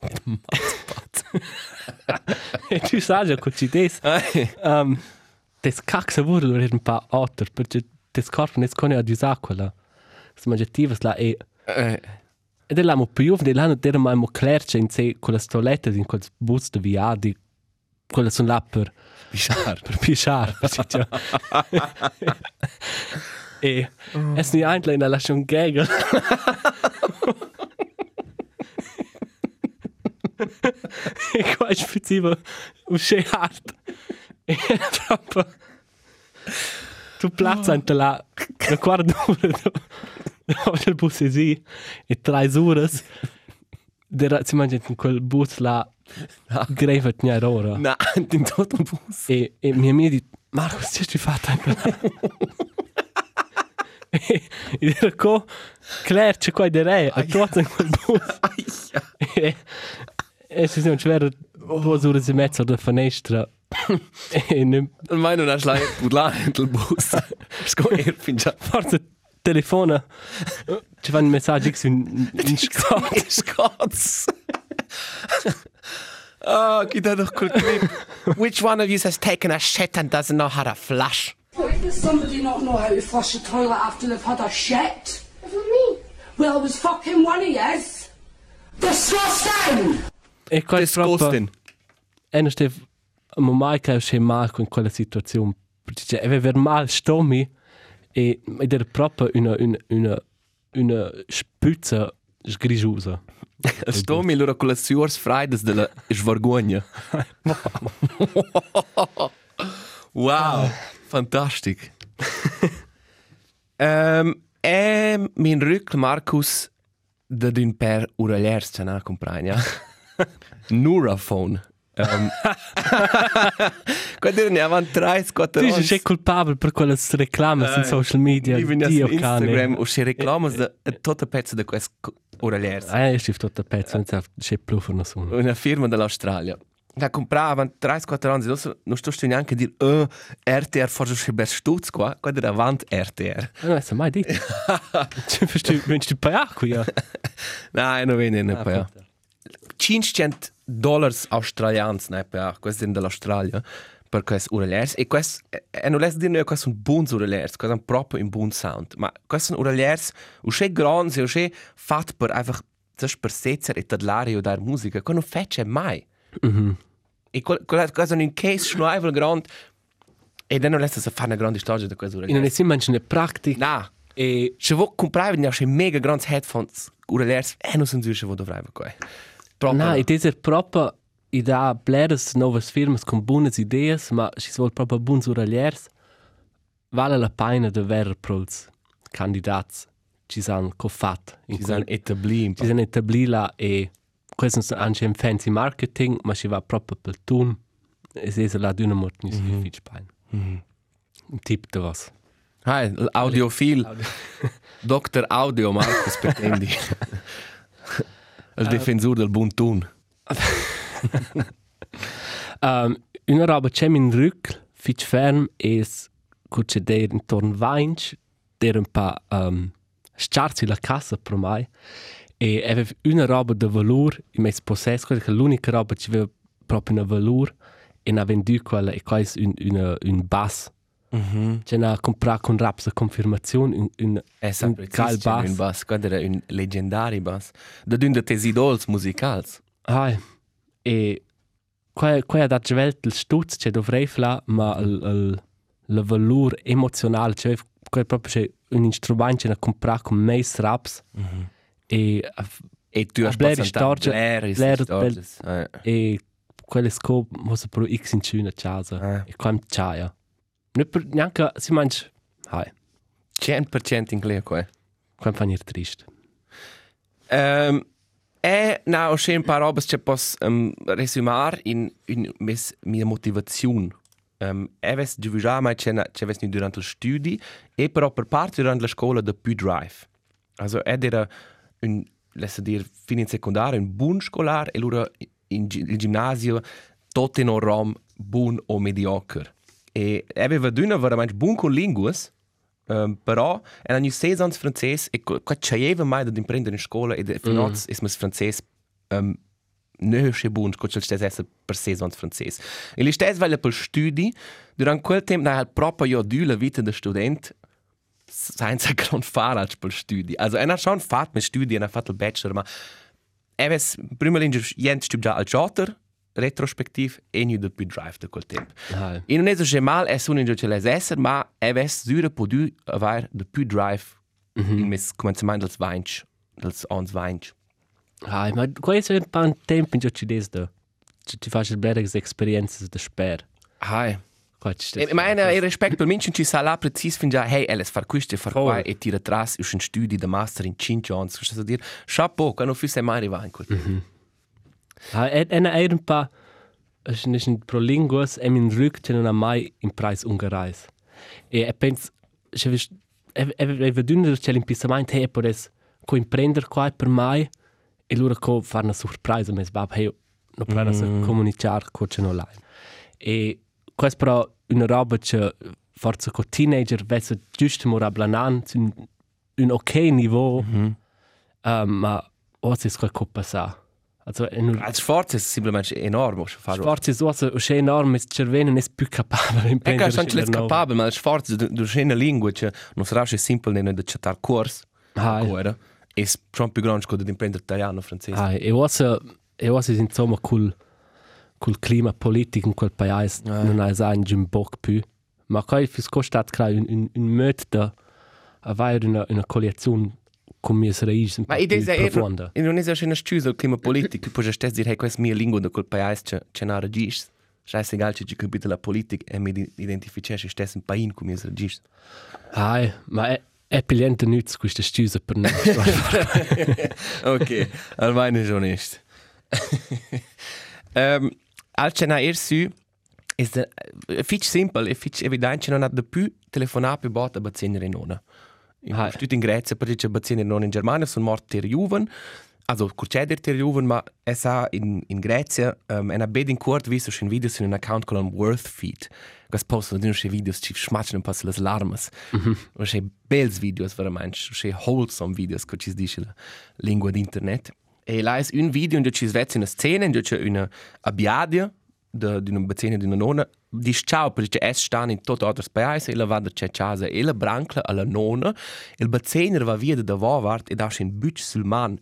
E tu sai che ci des um des caxa wurde lo un pa otter perché des corpo nes con a disacquala. Smangiativas la e Eh, ed l'amo più de l'anno der mai mo clerce in se con le stolette in quel bus de viadi quelle sono là per Bichar. per pisciare e es ni eigentlich in la schon gagel e qua specifico usce hart e proprio tu plazza ante la la quarta ora dopo il bus è sì e tre ore der si mangia in quel bus là greve tnia ora Na, in tot un bus. e, e mia mia di Marco, cosa ti fatto anche là? e e era co Claire c'è qua di re a tuoza in quel bus e e si sono c'era due ore e mezzo da finestra e ne, Mai non ha schlai pudla il bus. Sko er finja. forse telefona ci fanno messaggi in, in Scott Scots. Gib da doch quel clip. Which one of you has taken a shit and doesn't know how to flush? Does somebody not know how to flush a toilet after they've had a shit? For me. Well, it was fucking one of yours. Disgusting! E qua Disgusting. e non steve ma mai che c'è Marco in quella situazione perché c'è aveva mal stomi E ed era proprio una, una, una, una spuzza sgrigiusa. Sto mi loro con le suors freides della svergogna. wow, fantastisch. um, e min rück Markus da din per uraliers c'è na compagna. Nuraphone. Um, Quando ne avan 3 4 Tu sei colpabile per quelle reclame Eh, sui social media. Io vengo su Dio Instagram cane. o se reclamas da tutta pezza di questo uraliers. Eh, ich schrift tot pezzo, non sa c'è più per nessuno. una firma dell'Australia. La compravano 3-4 anni, adesso non sto neanche a dire uh, RTR forse c'è per stutz qua, qua era avanti RTR. Non è mai detto. Ci verstehst du, wünschst du bei Akku, ja? No, non viene ne Ah, pa ja. 500 dollars australians ne ja, questo è dell'Australia per questo uraliers e questo e non les dire noi questo un buon uraliers, questo è proprio un buon sound, ma questo un uraliers usce grande, usce fatto per einfach das per setzer e tadlare o dar musica, che non fece mai. E quel- quella cosa in un case schneivel grand e dann non lässt es fare una grande storia da questo In non è uraliers. sempre eine Praktik. Na, E se vuoi comprare ne mega grandi headphones uraliers e non sono giusto da dovrebbe Proprio. Na, ed è proprio idea bleres novas firmas con buone idee, ma si vuol proprio buons uraliers. Vale la pena de ver prols candidats ci san cofat. ci sono etabliti. ci san etablila e questo è anche un fancy marketing, ma si va proprio per tun. E se la d'una mort nicht mm -hmm. viel spein. Un tip de was. Hai, l'audiofil. Dr. Audio Marcus Petendi. Il difensore del buon tun. Um, una roba c'è in rück, fitch ferm, es cuce der intorno vainch, der un pa um, starzi la cassa per mai, e aveva una roba de valor, in mes possess, quella che l'unica roba ci aveva proprio una valor, e na vendu quella, e qua è un, una, un bass. Mm -hmm. C'è una comprare con raps a confermazione, un, un, È un sempre geil un bass. bass. Guarda, era un leggendari bass. Da d'un de tes idols musicals. Ai, e qua, qua da svelt il stutz c'è dovrei fla, ma il, il, il valore emozionale, cioè qua proprio c'è un strumento da comprare con mais raps e, E tu A hast Blair passato ist Storge- Blair ist Blair- Storge. Eh. e quelle scop mossa pro x in cuna casa Ah. e qua c'aia. Non per neanche, si mangia, ai, 100% in clear qua. qua fa niente triste. Um, e na o un paar robes che pos um, resumar in, in mes, mia motivazione. Um, e ves già mai c'è c'è ves ni durante il studi e però per parte durante la scuola da più drive. Also ed era un lascia dir fin in secondario un buon scolar e lura in gi- il ginnasio tot in rom buon o mediocre. E aveva d'una veramente buon con linguas, Um, però è ogni sei anni francese e qua c'aveva mai da imprendere in scuola e fino mm. è mes francese um, non è buon con il stesso essere per sei anni francese. E li stessi vale per studi, durante quel tempo na halt proprio io du la vita da student senza gran fare als per studi. Also hat schon fatto mit studi, hat fatto il bachelor, ma er es prima linge jent studia al jotter retrospektiv e nu da più drive da quel tempo. Ai. E non è so mal è un ingio les esser, ma è ves sura podu aver de più drive mm -hmm. in mes commencement dels vainch, dels ons vainch. Ai, ma qua è un po' un tempo in ci des da. Ci ti faccio belle esperienze da sper. Hai. Qua ci E meine e respect per minchen ci sa la precis fin già hey Alice far quiste far qua e tira tras us un studi de master in 5 ans, cosa so dir? Chapeau, quando fisse mai arriva in quel. Mm. Ha, e, e, e un pa, es nicht ein pro linguas, e min rück, ce non ha mai in preis ungereis. E, e pens, se vis, e, e, e vedunner c'è l'impissamento, hey, per es, co imprender qua per mai, e lura co far una surprise, mes bab, hey, no prana mm. se comunicar co ce no online. E, quas però una roba che forse co teenager vesse giusto mora blanan, un, un ok niveau, mm -hmm. um, ma os es qual coppa sa. Also, e nur, Als Sforz ist simplement enorm, was fare. Sforzi so so il cervello non è più capabile di E che imprendere. sono les capabile, ma il sforzo du du schöne lingua che non sarà che simple ne da chattar kurs. Ah, Ancora. E schon più grande che di imprendere italiano francese. Ah, e ossa, e ossa insomma col col clima politico in quel paese Ah. non ha sa in un poco più, Ma kai fis costat crai un un un möt da avere una una collezione con mie raiz Ma po' idea è profonda. in non è una scusa clima politico, poi stess dire hey, questa mia lingua da quel paese c'è c'è una regis. Scheiße egal, ci capite la politica e mi identificisce stess un paese come mie regis. Ai, ma è è pigliente nütz questa scusa per noi. ok, almeno è onest. um, al c'è una ersu è fitch simple, è fitch evidente, c'è non ha da più telefonare più botta bazzine in. Ah. Tutto in Grecia, perché c'è bazzine non in Germania, sono morti ter Juven, also curceder ter Juven, ma è sa in, in Grecia, um, è una bed in court visto in video su un account con un worth feed. Gas postano di un videos ci smatchano un po' le larmas. Mm -hmm. c'è bels videos veramente, c'è wholesome videos che ci dice la lingua di internet. E là è un video in cui ci svezza una scena, in cui c'è una abbiadia de, di una bazzina di una nonna, ciao perché es stanno in tutto altro paese, e la va da c'è casa e la brancla alla nonna, e il bazzina va via da Wavart e dà un buc sul man.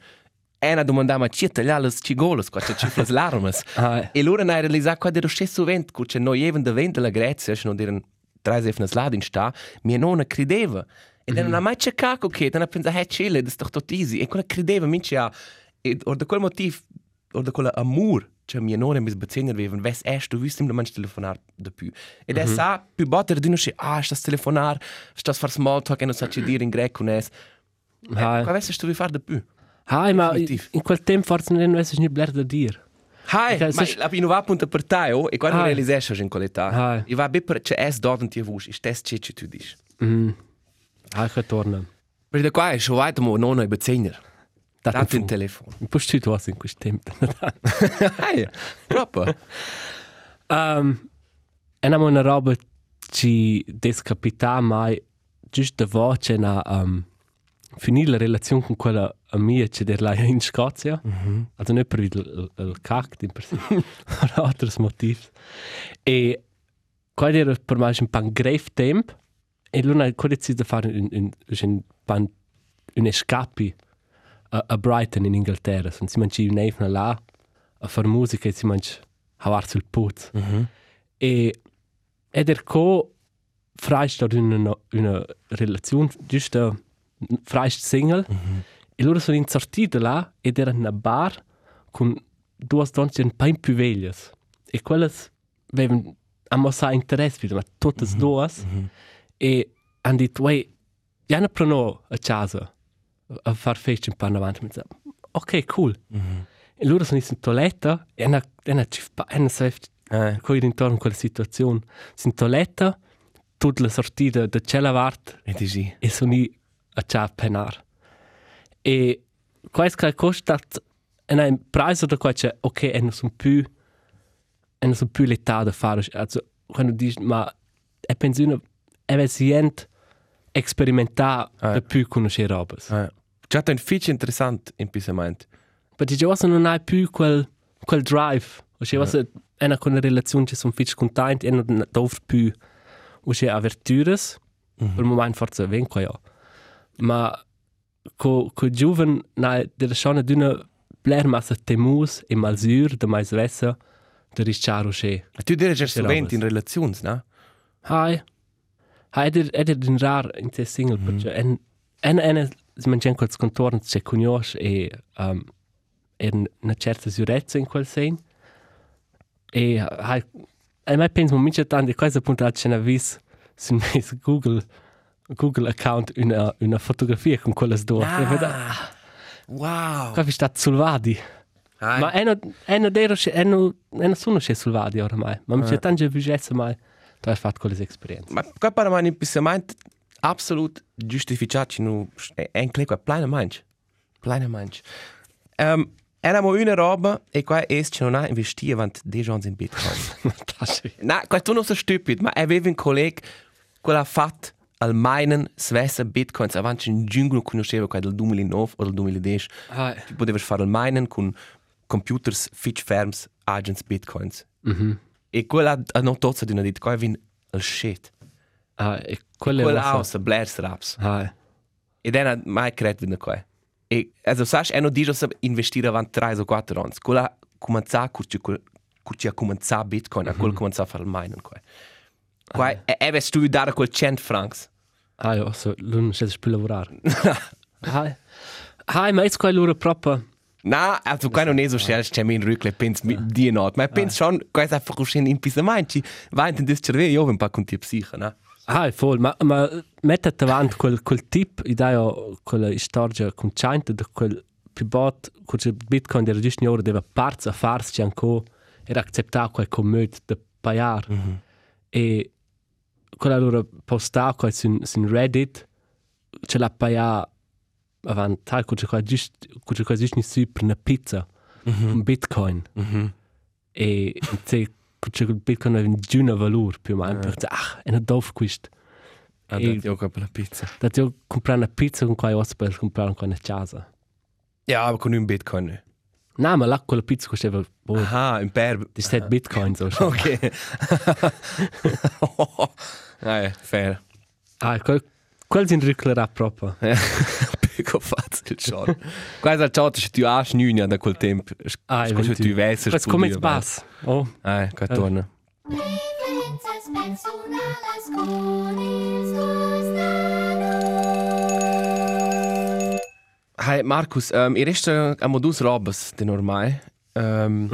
E una domanda ma ci tagliare le cigolas, qua c'è cifre le larmas. Ah. E loro hanno realizzato che era stesso vento, che c'è noi even da vento la Grecia, se non erano tre efne sladi in sta, mia nonna credeva. E non ha mai cercato che, non ha pensato, eh, c'è, è tutto easy. E quella credeva, mince ha, e or da quel motivo, or da quella amor, cioè mia nonna mi sbazzina aveva, ves est, tu visti simplemente telefonare da più. Ed è sa, più botte di non ah, stas telefonar, stas far small talk e non sa ci dire in greco, nes. Ah. Qua vesti tu vi fare da più? Ai, ma in quel tempo forse non è nicht bler da dir. Hai, ma la innovare punta per te, oh, e quando Hai. realizesci in qualità, Hai. e va bene per, c'è es dort in tia vush, e stes c'è ci tu dici. Mm. Ai, che torna. Perché qua è, schon weiter, mo nonna è bazzina. Da Date in telefono. Poi tu was in questo tempo. Hai, proprio. Um, e abbiamo una roba ci descapita mai giusto da voce una um, finire la relazione con quella amica che der lei in Scozia. Mm -hmm. Also nicht per il, il, il cact in per sé, per altri motivi. E quello era per me un pan grave tempo e lui ha deciso di fare un, un, un, pan, un escape a, a Brighton in Inghilterra. So, si mangi un'eifna là a fare musica e si mangi a varsi il puzzo. E ed er co freist da una, una relazione giusto freist single e loro sono insortiti là ed era una bar con due donne un po' più veglie e quelle avevano a mossa interesse ma tutte e due e hanno detto wey ja ne prono a casa a far fece un po' in avanti mi dice ok cool e loro sono in toiletta e hanno hanno hanno Eh, coi intorno a quella situazione. Si in toiletta, tutta la sortita da cella vart e dici, e sono lì a ciò penar. E questo che costa è un prezzo da cui c'è, ok, e non sono più, e non sono più l'età da fare. Also, quando dici, ma è pensione, è vezzient sperimentare Ah. da più conoscere robe. eh. Già è un fitch interessante in pisamento. Perché già non hai più quel, quel drive. O sea, was è una con relazione che sono fitch contenti e non dovre più o sea, avvertures. Mm -hmm. Per il momento forse ven qua ja. Ma co co giuven na der schon d'una bler massa temus e malsur de mais vessa de risciaro che. Tu direi già Robert. in relazioni, no? Hai. Eder eder din rar in te single mm -hmm. perché en en en si mangen quels contorni che conosc e um er una certa sicurezza in quel sen. E hai e mai penso mo tanto di questa puntata c'è una vis su mes Google Google account una una fotografia con quelle due. Ah. E vedo, Wow! qua vi sta sulvadi. Hai. Ma è no è no dero è no è no sono che sulvadi oramai. Ma mi c'è tanto vigezza mai. Tu hai fatto quelle esperienze. Ma qua per me in pisamento absolut giustificato, no, è un clic, pleine manch. Pleine manch. Um, Eravamo una roba e qua è che non ha investito avanti 10 anni in Bitcoin. Fantastisch. No, questo non è stupido, ma aveva un collega che ha fatto al minen svessa bitcoins avanti in giungolo conosceva qua del 2009 o del 2010 Ah, tu potevi fare il minen con computers fitch firms agents bitcoins mhm. E quella ha non tozza di una dita qua vin il shit Ah, e quelle quella rosse- house blair straps Ah, e then mai credo vin qua e also sai è non dice se investire avanti 3 o 4 anni quella cominciare con ci con ci ha cominciato bitcoin a quel cominciare a fare il minen qua Qua e e ves tu dare quel 100 francs. Ah, ja, so, l'un c'è più lavorare. Hai. Hai, ma è qua loro proprio. Na, also qua non è so scel, c'è min rückle pens mit die not. Ma pens schon, è einfach un in pisamenti. Va in des cerve io un pa con ti psiche, na. Ah, voll, ma, ma mette davanti quel, quel tip, idea quella storia conciante da quel più bot, quel bitcoin del giusto ora deve parts a farsi ancora era accettato quel commute da paiar. Mm -hmm. E quella loro posta qua su, su Reddit, ce l'ha paiar avanti, tal, giusto, quel qua giusto super una pizza, mm -hmm. bitcoin. Mm e se quel bitcoin un giuno valore più o meno, per dire, ah, è una dove questo. Ah, E- io capo la pizza. Da io comprare una pizza con quai osso per comprare con una casa. Ja, aber con un bitcoin. ne. No, ma là quella pizza costava oh, Aha, un per. di 7 bitcoin so. Ok. ah, ja, fair. Ah, quel quel sin riclerà proprio. Pico facile schon. Qua è ciò che tu hai nuna da quel tempo. Ah, Scusa, tu vesti. Quel come spas. Oh, Ah, qua torna. Preferenzas personalas con il suo Hey, Markus, um, il resta a modus robes de normai. Um,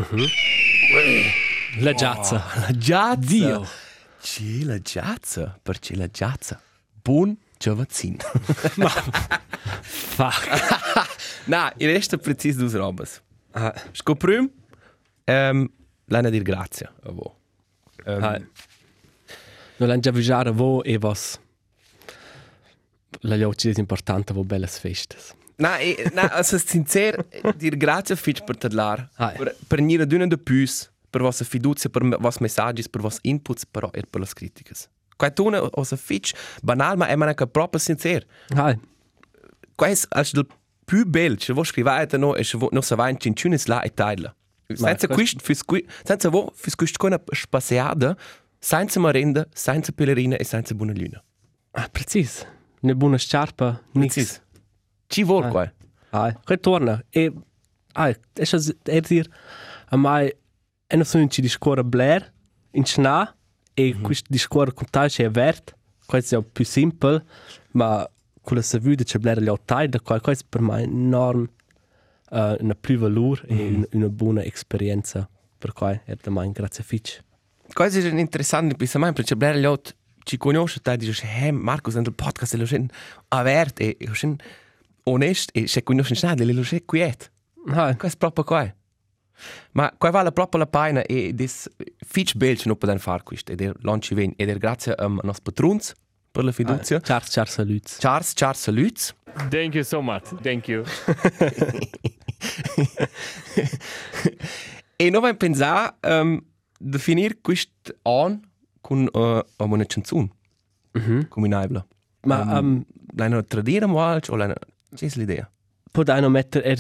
la giazza. la giazza. Dio. C'è la giazza, perché la giazza. Buon giovazin. Fuck. Na, il resta precis dus robes. Ah, Scoprim, um, l'ana dir grazie a vo. Um, ah. Non l'han già vigiare vo e vos. La llocci è importante vo belles festes. Na, e, na, also sincer, dir grazie fitch per tadlar. Per, per nire d'una de pus, per vostra fiducia, per vos messaggis, per vos inputs, però er per las criticas. Qua tuna, osa fitch, banal, ma è manca proprio sincer. Ah, Qua è als del più bel, che vos scrivate no, e che vo, no sa va in cinciunis la e taila. Senza quist, fis qui, senza vo, fis quist con una spaseada, senza merenda, senza pellerina e senza buona luna. ah precis. Una buona sciarpa, nix. Precis. Ci vuol qua. Ah, quel torna. E ah, è è dir a mai è non sono ci discorre Blair in sna e questo discorre con tal è vert. Questo è più simple, ma quello se vede c'è Blair gli ottai da qual questo per me è enorm uh, una più valore e un- una buona esperienza per cui è da mai grazie fitch. Questo è interessante pensamento, perché Blair Liot ci conosce, e dice, hey, Marcus, nel podcast, lo scen avert e lo scen onest e se conosce nada, lo scen quiet. Ah, Questo è proprio qua. Ma qua vale proprio la pena e des fitch bel che non poten far questo ed er lanci ven ed er grazie a nos patrons per la fiducia. Charles Charles saluts. Charles, Charles, saluts. Thank you so much. Thank you. e non vai pensare um, definire questo an con uh, una canzone. Mhm. Come in aibla. Ma um, L'hanno tradire o l'hanno... C'è l'idea? Da non mettere er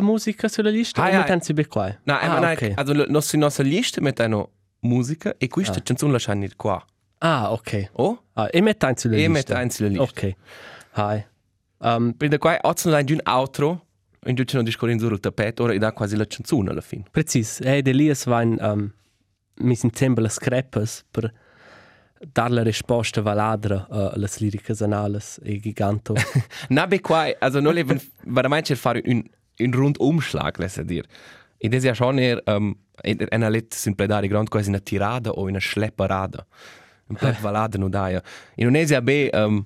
musica sulla lista Ah, o si qua? No, ah, ah, ok. also la nostra, nostra lista mettono musica e questa Ah. canzone lasciano qua. Ah, ok. Oh? Ah, e eins sulla E lista. mette eins sulla lista. Ok. Hi. Um, Per da qua oggi non hai un outro e giù non discorri sul tappeto ora e dà quasi la canzone alla fine. precis. E lias vain um, mi sin sembra las crepas per dar la risposta valadra uh, alle liricas anales e giganto. Na be qua, also non leven veramente fare un un rundumschlag, lässt dir. E das ja schon eher um, una let sin pledare grand quasi una tirada o una schlepperada. Un po' valada no daia. In Indonesia be um,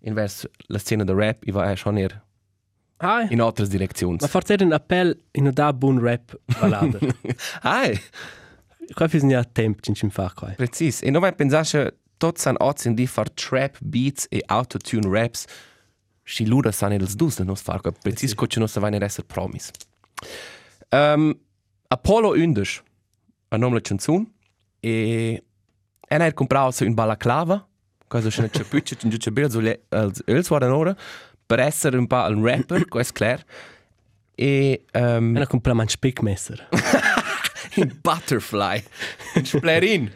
invers la scena del rap, i va schon eher Hi. in altre direzioni. Ma forse era un appel in da buon rap valadra. Ai, qua fisn ja temp cin cin fa qua. precis. E non vai pensare che tots san oz in di far trap beats e autotune raps. Si lura san els dus da nos far, qua precis co che nos va ne esser promis. Um, Apollo 11, a nome la canzone, e en ha comprato su un balaclava, cosa c'è una capuccia, c'è un giuccio bello, sulle els guardan ora, per essere un po' un rapper, questo è chiaro. E um, Una complement spickmesser. in butterfly. In splerin.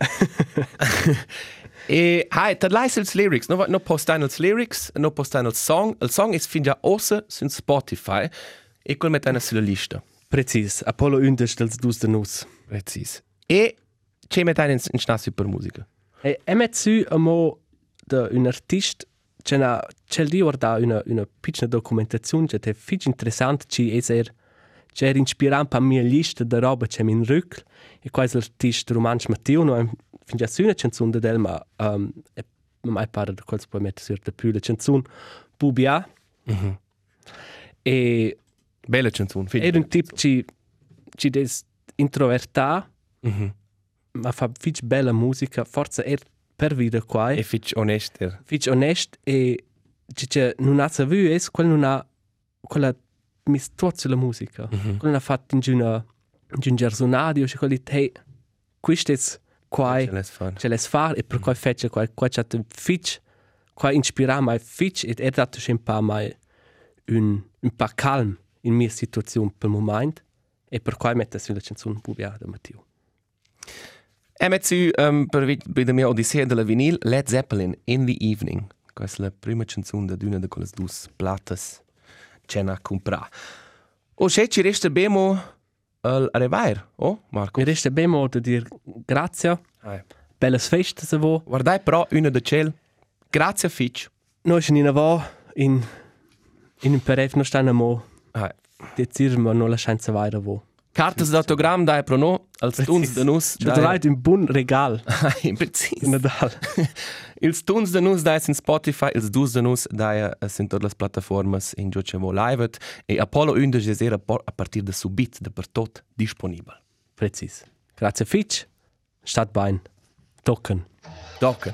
e hai, tad lais ils lyrics, no, no postain ils lyrics, no postain ils song. Il song is fin già ossa su Spotify e quel met una sulla lista. Precis. Apollo 11 dels dus de nus. Precis. E c'è met una in, in schnassi per musica. E emetsu amo da un artist c'è una c'è lì guarda una una piccola documentazione che è fitch interessante ci è ser c'è er ispirante per mia lista de roba c'è min rück e quasi l'artist romansch Matteo no fin già su una canzone del ma um, e mai pare da quals puoi mettere sur de più la canzone Bubia e Bella canzone. Era un tip ci ci des introverta, ma fa fitch bella musica, forza er per vida qua, E fitch onester. fitch onest e ci c'è non ha savu es quel non ha quella mistuozza la musica. Quella ha fatto in una in un gersonadio, c'è quelli hey, questo è qua Ce l'es fan. ce les far e per quai fece quai quai chat fitch quai inspira mai fitch et er dato schon pa mai un un pa calm in mia situazione per moment e per quai mette sulla canzone Bubia da Matteo. MSU um, per vid bei der mia Odyssea della vinil Led Zeppelin in the evening. Questa è la prima canzone da d'una de quelle dus platas c'è na compra. O se ci resta bemo al arrivair, oh Marco. Mi resta ben mo da dir grazie, Hai. belles feste se vo. Guardai però una de cel. Grazie Fitch. Noi schon in avo in in un perev no stanno mo Hai. decir ma no la chance weiter wo. Cartas d'autogram dai pro no als tuns de nus. Ci trovate un buon regal precis. in Nadal. Ils tuns de nus dai in Spotify, ils dus de nus dai in todas las plataformas in gioce vo live e Apollo 11 sera por- a partir de subit de per tot disponibel. Precis. Grazie Fitch. Stadtbein. Tocken. Docke.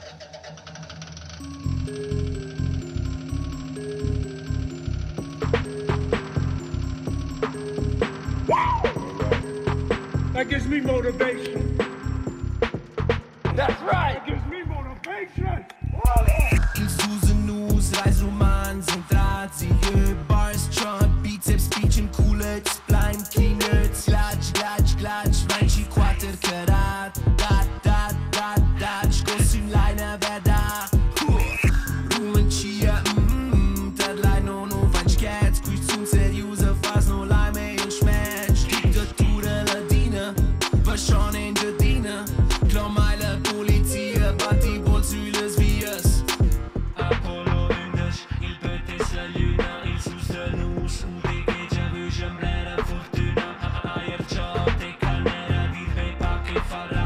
That gives me motivation. That's right. Susan News, Reisromans und Bars, Blind, Klatsch, Klatsch, Klatsch, Manchi, Quater, Karat. Pe pa